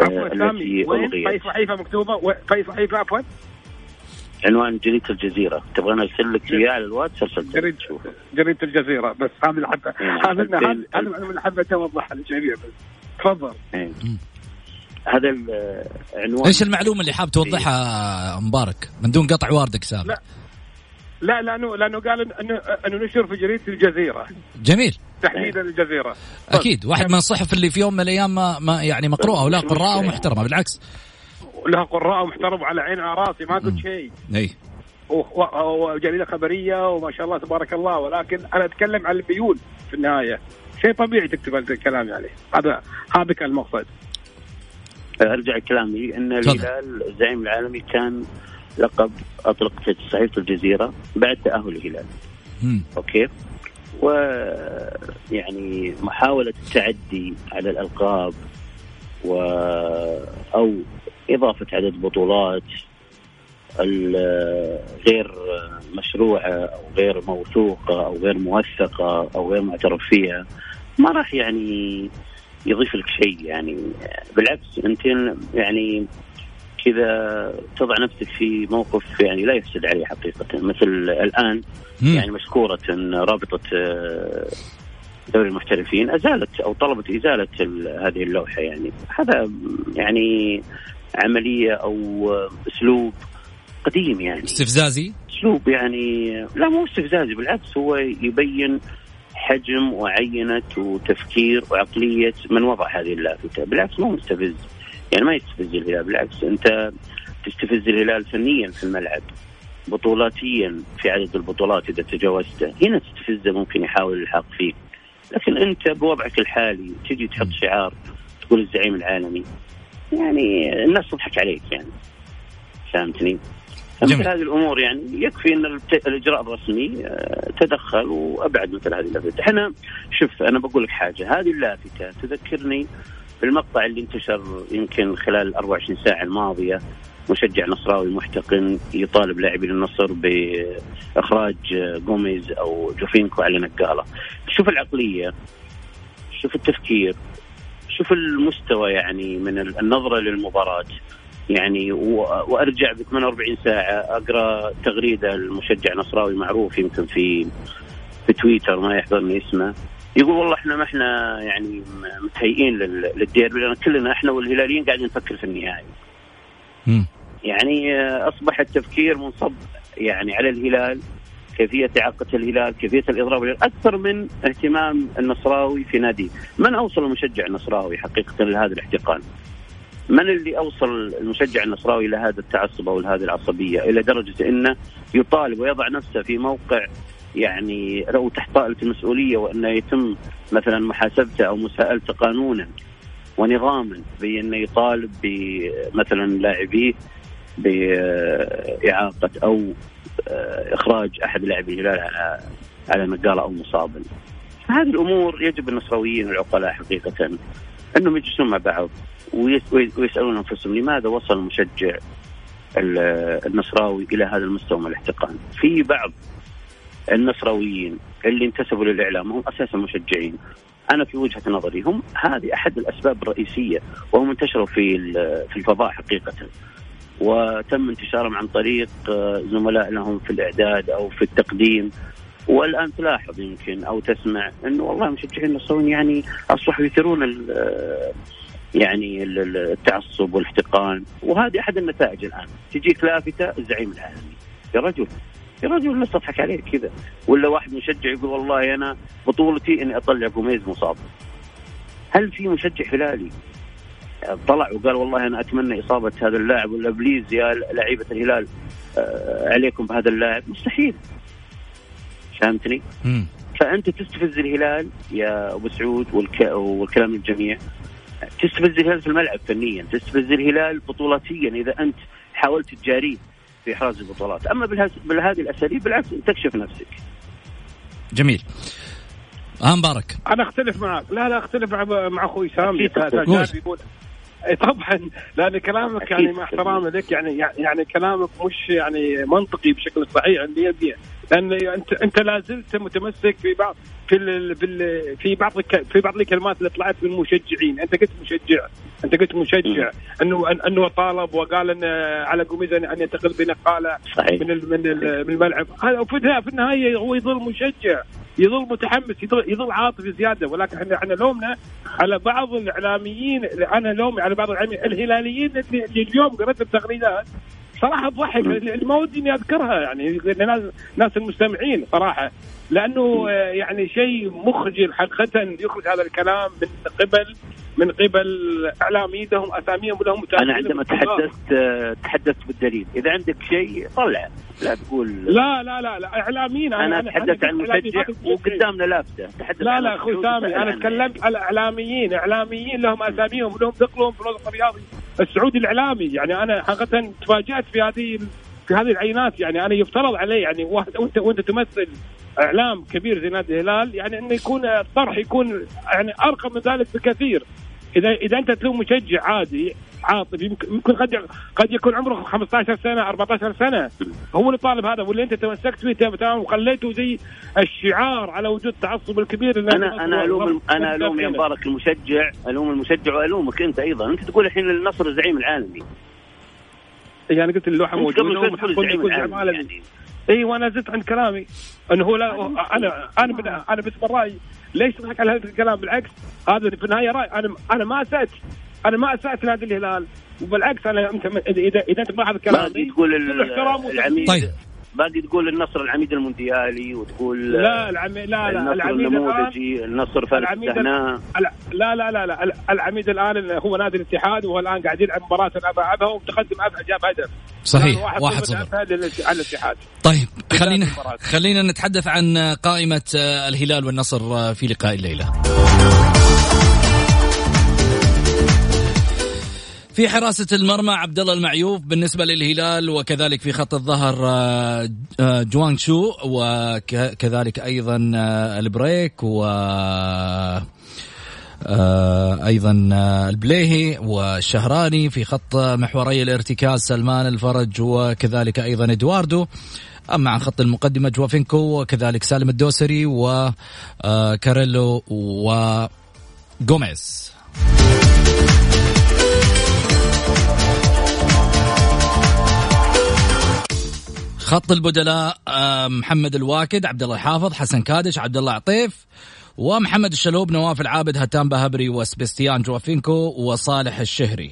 عفوا آه، التي وين؟ في صحيفه مكتوبة. في صحيفه عفوا. عنوان جريده الجزيرة. تبغى أرسل لك إياه على الواتس؟ أرسل جريده جريده الجزيرة. بس هذا اللي حبه. هذا هذا اللي حبه اوضحها للجميع بس. تفضل. إيه. هذا العنوان إيش المعلومة اللي حاب توضحها مبارك؟ من دون قطع واردك سابق. لا. لا لأنه لأنه قال انه إنه نشر في جريده الجزيرة. جميل. تحديدا الجزيرة. أكيد. واحد من الصحف اللي في يوم من الأيام ما, ما يعني مقروءة ولا قراءة ومحترمه بالعكس. لها قراء ومحترم على عين على راسي ما قلت شيء. أي. وجريده خبرية وما شاء الله تبارك الله ولكن أنا أتكلم عن الميول في النهاية. شيء طبيعي تكتب هذا الكلام يعني. هذا هذا كان المقصد. أرجع كلامي. إن الهلال الزعيم العالمي كان لقب أطلق في صحيفة الجزيرة بعد تأهل الهلال. أوكي؟ ويعني محاولة التعدي على الألقاب و أو إضافة عدد بطولات غير مشروعه أو غير موثوقه أو غير موثقه أو غير معترف فيها ما راح يعني يضيف لك شيء يعني. بالعكس أنت يعني كذا تضع نفسك في موقف يعني لا يفسد عليه حقيقة. مثل الآن مم. يعني مشكورة رابطة آه، دوري المحترفين أزالت أو طلبت إزالة هذه اللوحة يعني. هذا يعني عملية أو أسلوب قديم يعني. استفزازي؟ أسلوب يعني لا مو استفزازي بالعكس هو يبين حجم وعينة وتفكير وعقلية من وضع هذه اللافتة. بالعكس مو مستفز يعني ما يستفز الهلال بالعكس أنت تستفز الهلال فنيا في الملعب بطولاتيا في عدد البطولات إذا تجاوزته. هنا تستفزه ممكن يحاول الحاق فيك لكن أنت بوضعك الحالي تجي تحط شعار تقول الزعيم العالمي. يعني الناس تضحك عليك يعني. فهمتني؟ مثل هذه الأمور يعني. يكفي أن الإجراء الرسمي آه، تدخل وأبعد مثل هذه اللافتة إحنا شوف أنا بقول لك حاجة. هذه اللافتة تذكرني بالمقطع اللي انتشر يمكن خلال 24 ساعة الماضية. مشجع نصراوي محتقن يطالب لاعبين النصر بإخراج جوميز أو جوفينكو على نقالة. شوف العقلية شوف التفكير. شوف المستوى يعني من النظرة للمباراة. يعني وأرجع ب 48 ساعة أقرأ تغريدة المشجع نصراوي معروف يمكن في في تويتر ما يحضرني اسمه. يقول والله إحنا ما إحنا يعني متهيئين للديربي لأن كلنا إحنا والهلاليين قاعدين نفكر في النهائي. يعني أصبح التفكير منصب يعني على الهلال. كيفية إعاقة الهلال، كيفية الإضراب أكثر من اهتمام النصراوي في ناديه، من أوصل المشجع النصراوي حقيقة لهذا الاحتقان؟ من اللي أوصل المشجع النصراوي إلى هذا التعصب أو هذه العصبية؟ إلى درجة إنه يطالب ويضع نفسه في موقع يعني لو تحت طائله المسؤولية وأنه يتم مثلا محاسبته أو مساءلته قانونا ونظاما بأنه يطالب بمثلا لاعبيه بإعاقة أو إخراج أحد لاعبي الهلال على على نقاله أو مصابا. هذه الأمور يجب النصراويين العقلاء حقيقة أنهم يجلسون مع بعض ويسألون أنفسهم لماذا وصل المشجع النصراوي إلى هذا المستوى من الاحتقان؟ في بعض النصراويين اللي انتسبوا للإعلام هم أساسا مشجعين أنا في وجهة نظري هم هذه أحد الأسباب الرئيسية وهم انتشروا في في الفضاء حقيقة وتم انتشارهم عن طريق زملاء لهم في الإعداد أو في التقديم. والآن تلاحظ يمكن أو تسمع انه والله مشجعين النصراويين يعني أصبحوا يثيرون يعني التعصب والاحتقان. وهذه أحد النتائج الآن. تجيك لافتة الزعيم العالمي. يا رجل يا رجل الناس تضحك عليك كذا. ولا واحد مشجع يقول والله أنا بطولتي إني أطلع قميز مصاب. هل في مشجع هلالي طلع وقال والله أنا أتمنى إصابة هذا اللاعب ولا بليز يا لعيبة الهلال آه، عليكم بهذا اللاعب. مستحيل. فهمتني؟ فأنت تستفز الهلال يا أبو سعود والك... والكلام الجميع. تستفز الهلال في الملعب فنيا تستفز الهلال بطولاتيا إذا أنت حاولت تجاريه في إحراز البطولات. أما بهذه الأساليب بالعكس تكشف نفسك. جميل. آه مبارك. أنا أختلف معك. لا لا أختلف مع أخوي سامي. يقول طبعا. لأن كلامك يعني مع احترامي لك يعني يعني كلامك مش يعني منطقي بشكل صحيح. 100% لأن انت أنت لا زلت متمسك في بعض في ال في ال في بعض في بعض الكلمات اللي طلعت من المشجعين أنت قلت مشجع. أنت قلت مشجع. انه أنه طالب وقال ان على قميز ان ينتقل بنقالة من من من الملعب. هذا في النهايه هو يظل مشجع. يظل متحمس. يظل, يظل عاطفي زيادة. ولكن إحنا إحنا لومنا على بعض الاعلاميين أنا لومي على بعض الهلاليين اللي اليوم قرأت التغريدات صراحة تضحك ما ودي إني أذكرها يعني ناس ناس المستمعين صراحة لأنه يعني شيء مخجل حقيقة يخرج هذا الكلام من قبل من قبل اعلاميين لهم أساميهم ولهم أنا عندما تحدثت تحدثت بالدليل. إذا عندك شيء طلع. لا تقول. لا لا لا, لا إعلاميين أنا, أنا أتحدث عن مشجع وقدامنا لافتة. تحدث لا لا أخوي سامي أنا تكلمت على إعلاميين إعلاميين لهم أساميهم ولهم ثقلهم في الوسط الرياضي. السعودي الإعلامي. يعني أنا حقيقة تفاجأت في هذه في هذه العينات. يعني أنا يفترض علي يعني واحد وانت وأنت تمثل إعلام كبير زي نادي الهلال يعني إنه يكون الطرح يكون يعني أرقى من ذلك بكثير. إذا إذا أنت تلوم مشجع عادي عاطفي يمكن قد قد يكون عمره 15 سنة 14 سنة. هو اللي طالب هذا واللي أنت تمسكت فيه تمام وخليته زي الشعار على وجود التعصب الكبير أنا أنا ألوم أنا ألوم يا مبارك المشجع ألوم المشجع وألومك أنت أيضا. أنت تقول الحين النصر الزعيم العالمي. يعني قلت اللوحة موجودة الزعيم العالمي إي وأنا زدت عند كلامي إنه هو لا أنا أنا أنا باسم الراي ليش تضحك على هذا الكلام؟ بالعكس هذا في النهاية رأي. أنا أنا ما أسأت أنا ما أسأت نادي الهلال وبالعكس أنا أنت إذا إذا انت ملاحظ كلامي تقول العميد. طيب. باقي تقول النصر العميد المونديالي وتقول لا العميد لا لا العميد النموذجي النصر فارس لا لا لا لا لا العميد الآن هو نادي الاتحاد وهو الآن قاعد يلعب مباراة ابها ومتقدم جاب هدف صحيح واحد صفر على الاتحاد. طيب خلينا خلينا نتحدث عن قائمة الهلال والنصر في لقاء الليلة. في حراسة المرمى عبد الله المعيوف بالنسبة للهلال وكذلك في خط الظهر آه، آه، جوانغ شو وكذلك أيضا آه، البريك و أيضا البليهي والشهراني في خط محوري الارتكاز سلمان الفرج وكذلك أيضا إدواردو. أما عن خط المقدمة جوافينكو وكذلك سالم الدوسري وكاريلو وغوميز خط البدلاء آه، محمد الواكد عبد الله الحافظ حسن كادش عبد الله عطيف ومحمد الشلوب نواف العابد هتان بهبري وسبستيان جوافينكو وصالح الشهري.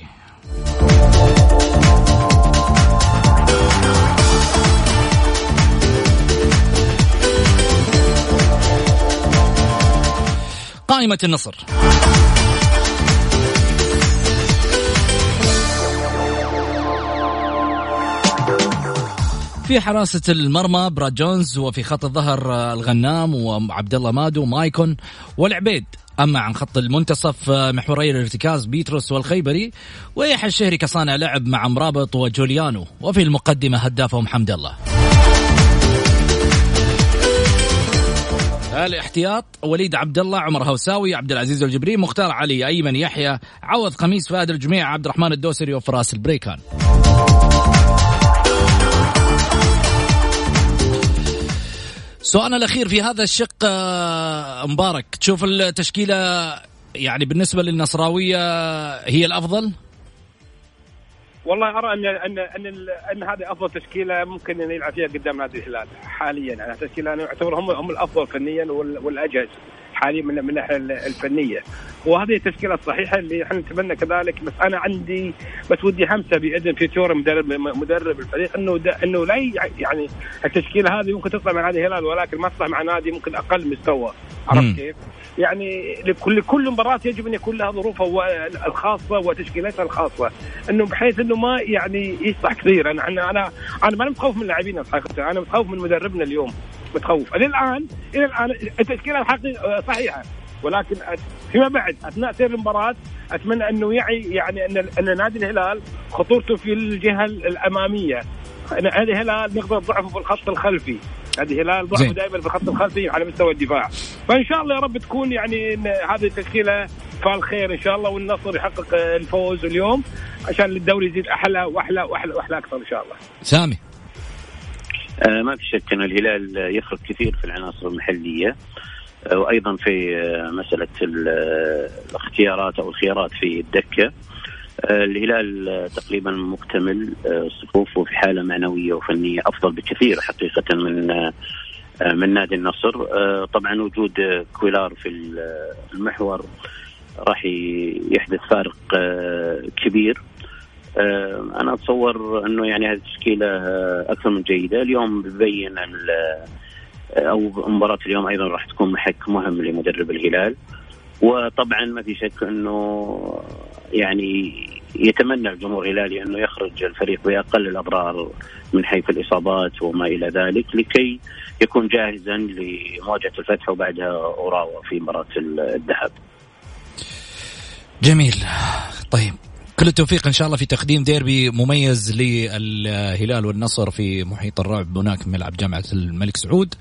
قائمة النصر. في حراسة المرمى براد جونز وفي خط الظهر آه، الغنام وعبد الله مادو ومايكون والعبيد. أما عن خط المنتصف آه، محوري الارتكاز بيتروس والخيبري ويحيى الشهري كصانع لعب مع مرابط وجوليانو. وفي المقدمة هدافهم حمد الله. الاحتياط وليد عبد الله عمر هوساوي عبد العزيز الجبري مختار علي أيمن يحيى عوض خميس فهد الجميع عبد الرحمن الدوسري وفراس البريكان. سؤالنا الأخير في هذا الشق آه، مبارك تشوف التشكيلة يعني بالنسبة للنصراوية هي الأفضل؟ والله أرى ان ان أن, أن هذه أفضل تشكيلة ممكن أن يلعب فيها قدام نادي الهلال حاليا. أنا تشكيلة أنا اعتبر هم هم الأفضل فنيا والأجهز حاليا من من الناحية الفنية. وهذه التشكيلة الصحيحة اللي إحنا نتمنى كذلك بس أنا عندي بس ودي همسة باذن فيتورا مدرب مدرب الفريق إنه إنه لا يعني التشكيلة هذه ممكن تطلع مع نادي الهلال ولكن ما تطلع مع نادي ممكن أقل مستوى. عرفت كيف؟ يعني لكل كل مباراة يجب أن يكون لها ظروفها الخاصة وتشكيلتها الخاصة. إنه بحيث إنه ما يعني يصلح كثير أنا أنا أنا أنا ما متخوف من اللاعبين صراحة. أنا متخوف من مدربنا اليوم. متخوف. إلى الان إلى الآن التشكيلة الحقيقية صحيحة. ولكن فيما بعد أثناء سير المباراة أتمنى إنه يعي يعني إن إن نادي الهلال خطورته في الجهة الأمامية. نادي الهلال نقدر ضعفه في الخط الخلفي. الهلال ضعفه دائما في الخط الخلفي على مستوى الدفاع. فإن شاء الله يا رب تكون يعني هذه التشكيلة فال خير إن شاء الله والنصر يحقق الفوز اليوم عشان الدوري يزيد أحلى وأحلى وأحلى وأحلى أكثر إن شاء الله. سامي. آه ما في شك إن الهلال يفرق كثير في العناصر المحلية آه وأيضا في آه مسألة الاختيارات أو الخيارات في الدكة. آه، الهلال تقريبا مكتمل آه، صفوفه في حالة معنوية وفنية أفضل بكثير حقيقة من آه، من نادي النصر. طبعا وجود كويلار في المحور راح يحدث فارق كبير. أنا أتصور أنه يعني هذه التشكيلة أكثر من جيدة. اليوم ببين أو مباراة اليوم أيضا راح تكون محك مهم لمدرب الهلال. وطبعا ما في شك أنه يعني يتمنى الجمهور الهلالي أنه يخرج الفريق بأقل الاضرار من حيث الإصابات وما إلى ذلك لكي يكون جاهزا لمواجهة الفتح وبعدها أوراوا في مباراة الذهب. جميل طيب كل التوفيق إن شاء الله في تقديم ديربي مميز للهلال والنصر في محيط الرعب هناك ملعب جامعة الملك سعود.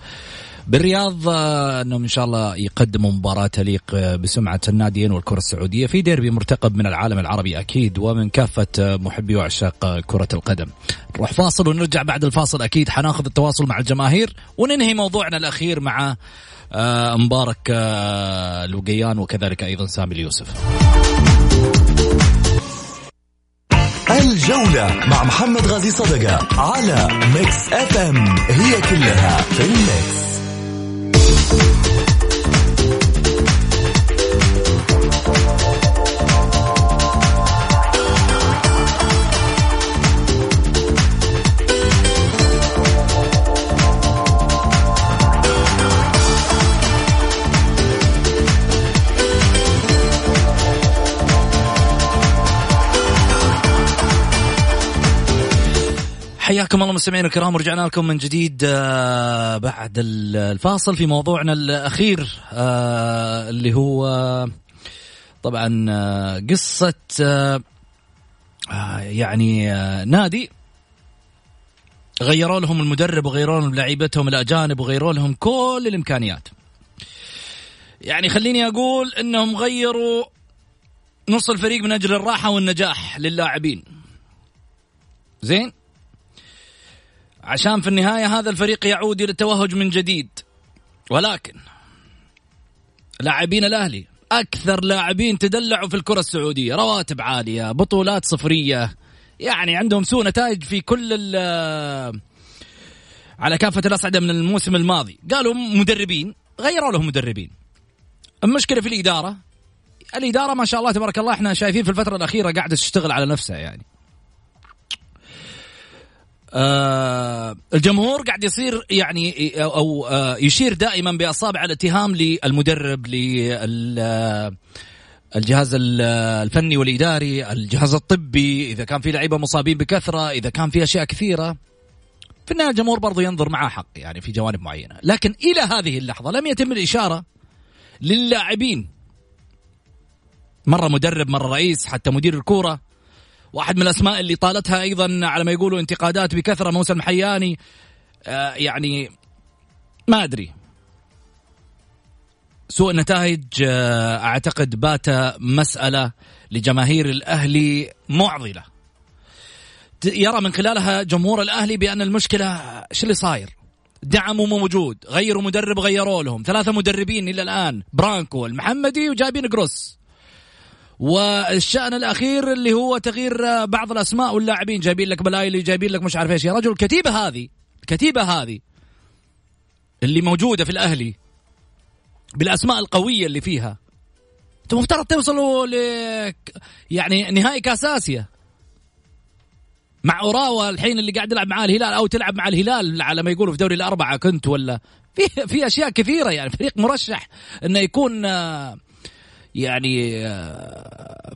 بالرياض آه، أنهم إن شاء الله يقدموا مباراة تليق آه، بسمعة الناديين والكرة السعودية في ديربي مرتقب من العالم العربي أكيد ومن كافة آه، محبي وعشاق كرة القدم. نروح فاصل ونرجع بعد الفاصل أكيد حناخذ التواصل مع الجماهير وننهي موضوعنا الأخير مع مبارك الوقيان وكذلك أيضا سامي اليوسف. الجولة مع محمد غازي صدقة على ميكس أف أم هي كلها في الميكس. حياكم الله مستمعينا الكرام ورجعنا لكم من جديد آه، بعد الفاصل في موضوعنا الأخير آه، اللي هو طبعا آه، قصة يعني نادي. غيروا لهم المدرب وغيروا لهم لعيبتهم الأجانب وغيروا لهم كل الإمكانيات. يعني خليني أقول إنهم غيروا نص الفريق من أجل الراحة والنجاح للاعبين. زين؟ عشان في النهاية هذا الفريق يعود إلى التوهج من جديد. ولكن لاعبين الأهلي أكثر لاعبين تدلعوا في الكرة السعودية. رواتب عالية بطولات صفرية. يعني عندهم سوء نتائج في كل على كافة الاصعده من الموسم الماضي. قالوا مدربين غيروا لهم مدربين. المشكلة في الإدارة. الإدارة ما شاء الله تبارك الله إحنا شايفين في الفترة الأخيرة قاعدة تشتغل على نفسها يعني. آه الجمهور قاعد يصير يعني أو آه يشير دائما بأصابع الاتهام للمدرب لل الجهاز الفني والإداري، الجهاز الطبي، إذا كان في لعيبة مصابين بكثرة، إذا كان في أشياء كثيرة. في النهاية الجمهور برضو ينظر معاه حق يعني في جوانب معينة، لكن إلى هذه اللحظة لم يتم الإشارة للاعبين. مرة مدرب، مرة رئيس، حتى مدير الكورة. واحد من الأسماء اللي طالتها أيضا على ما يقولوا انتقادات بكثرة موسى المحياني آه يعني ما أدري سوء النتائج آه، أعتقد بات مسألة لجماهير الأهلي معضلة يرى من خلالها جمهور الأهلي بأن المشكلة إيش اللي صاير؟ دعموا موجود، غيروا مدرب غيروا لهم، ثلاثة مدربين إلى الآن، برانكو المحمدي وجايبين جروس. والشأن الأخير اللي هو تغيير بعض الأسماء واللاعبين، جايبين لك بلايلي، جايبين لك مش عارف إيش، يا رجل الكتيبة هذه، الكتيبة هذه اللي موجودة في الأهلي بالأسماء القوية اللي فيها. أنتم مفترض توصلوا ل يعني نهائي كأس آسيا. مع أوراوا الحين اللي قاعد يلعب معاه الهلال أو تلعب مع الهلال على ما يقولوا في دوري الأربعة كنت ولا؟ في في أشياء كثيرة يعني فريق مرشح إنه يكون يعني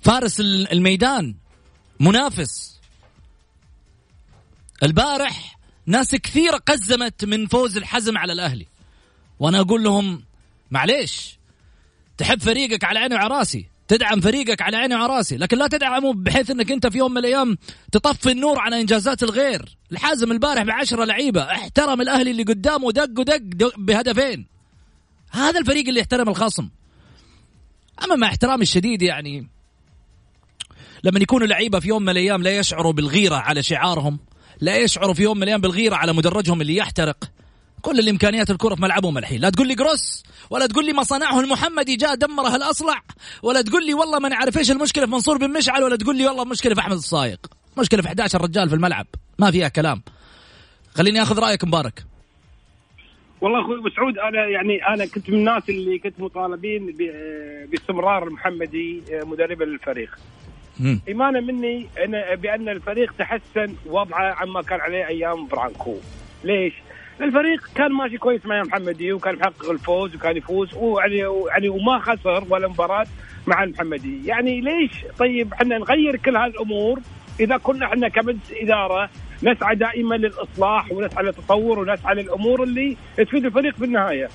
فارس الميدان منافس. البارح ناس كثيرة قزمت من فوز الحزم على الأهلي. وأنا أقول لهم معليش تحب فريقك على عيني وعلى رأسي تدعم فريقك على عيني وعلى رأسي لكن لا تدعمه بحيث إنك أنت في يوم من الأيام تطفي النور على إنجازات الغير. الحازم البارح بعشرة لعيبة احترم الأهلي اللي قدامه دق ودق بهدفين. هذا الفريق اللي يحترم الخصم. أما مع احترامي الشديد يعني لما يكونوا لعيبة في يوم من الأيام لا يشعروا بالغيرة على شعارهم لا يشعروا في يوم من الأيام بالغيرة على مدرجهم اللي يحترق. كل الإمكانيات الكرة في ملعبهم الحين. لا تقول لي جروس ولا تقول لي ما صنعه المحمدي جاء دمره الأصلع ولا تقول لي والله ما نعرف إيش المشكلة في منصور بن مشعل ولا تقول لي والله المشكلة في أحمد الصايق. مشكلة في 11 رجال في الملعب. ما فيها كلام. خليني آخذ رأيك مبارك. والله أخوي سعود أنا يعني أنا كنت من الناس اللي كنت مطالبين باستمرار المحمدي مدربا للفريق إيمانا مني أنا بأن الفريق تحسن وضعه عما كان عليه أيام برانكو ليش؟ الفريق كان ماشي كويس مع محمدي وكان محقق الفوز وكان يفوز. ويعني يعني وما خسر ولا مباراة مع المحمدي يعني ليش؟ طيب إحنا نغير كل هذه الأمور إذا كنا إحنا كمجلس إدارة نسعى دائما للإصلاح ونسعى للتطور ونسعى للأمور اللي تفيد الفريق في النهايه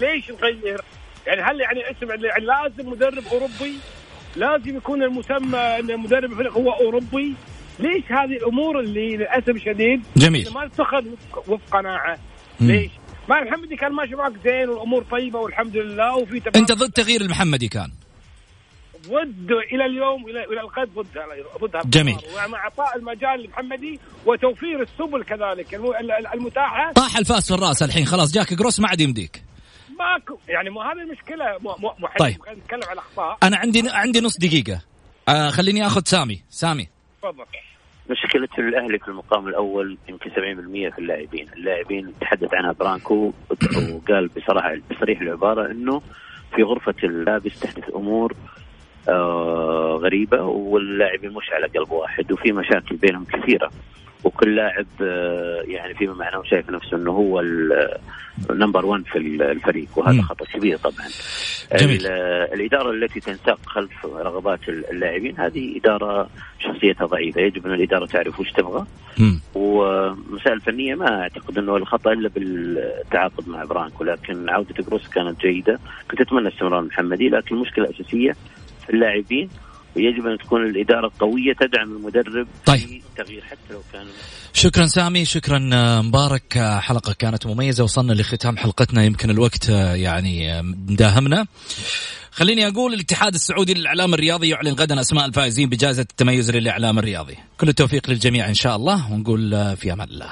ليش نغير؟ يعني هل يعني اسم يعني لازم مدرب أوروبي لازم يكون المسمى إن مدرب الفريق هو أوروبي. ليش هذه الأمور اللي للأسف الشديد جميل. ما تتخذ وفق قناعة؟ ليش؟ ما المحمدي كان ماشي معك زين والأمور طيبة والحمد لله وفي أنت ضد تغيير المحمدي كان. ضد إلى اليوم إلى إلى الغد ضدها ضدها جميل. ومع إعطاء المجال لمحمدي وتوفير السبل كذلك. المتاحة. طاح الفاس في الرأس الحين خلاص جاك جروس ما عاد يمديك. ماكو يعني مو هذه المشكلة. مو مو طيب. نتكلم عن الأخطاء. أنا عندي عندي نص دقيقة. آه خليني آخذ سامي. سامي. تفضل. مشكلة الأهلي في المقام الأول يمكن 70% في اللاعبين، اللاعبين تحدث عنها برانكو وقال بصراحة بصريح العبارة أنه في غرفة اللابس تحدث أمور آه غريبة واللاعبين مش على قلب واحد وفي مشاكل بينهم كثيرة. وكل لاعب آه يعني فيما معناه شايف نفسه إنه هو number 1 في الفريق وهذا خطأ كبير طبعا. جميل. الإدارة التي تنساق خلف رغبات اللاعبين هذه إدارة شخصيتها ضعيفة. يجب أن الإدارة تعرف وش تبغى. ومسائل فنية ما أعتقد أنه الخطأ إلا بالتعاقد مع برانكو لكن عودة جروس كانت جيدة. كنت أتمنى استمرار محمدي لكن المشكلة الأساسية في اللاعبين ويجب أن تكون الإدارة قوية تدعم المدرب طيب. في تغيير حتى لو كان شكرا سامي شكرا آه، مبارك. آه، حلقة كانت مميزة وصلنا لختام حلقتنا. يمكن الوقت آه، يعني مداهمنا. خليني أقول الاتحاد السعودي للإعلام الرياضي يعلن غدا أسماء الفائزين بجائزة التميز للإعلام الرياضي. كل التوفيق للجميع إن شاء الله ونقول في أمان الله.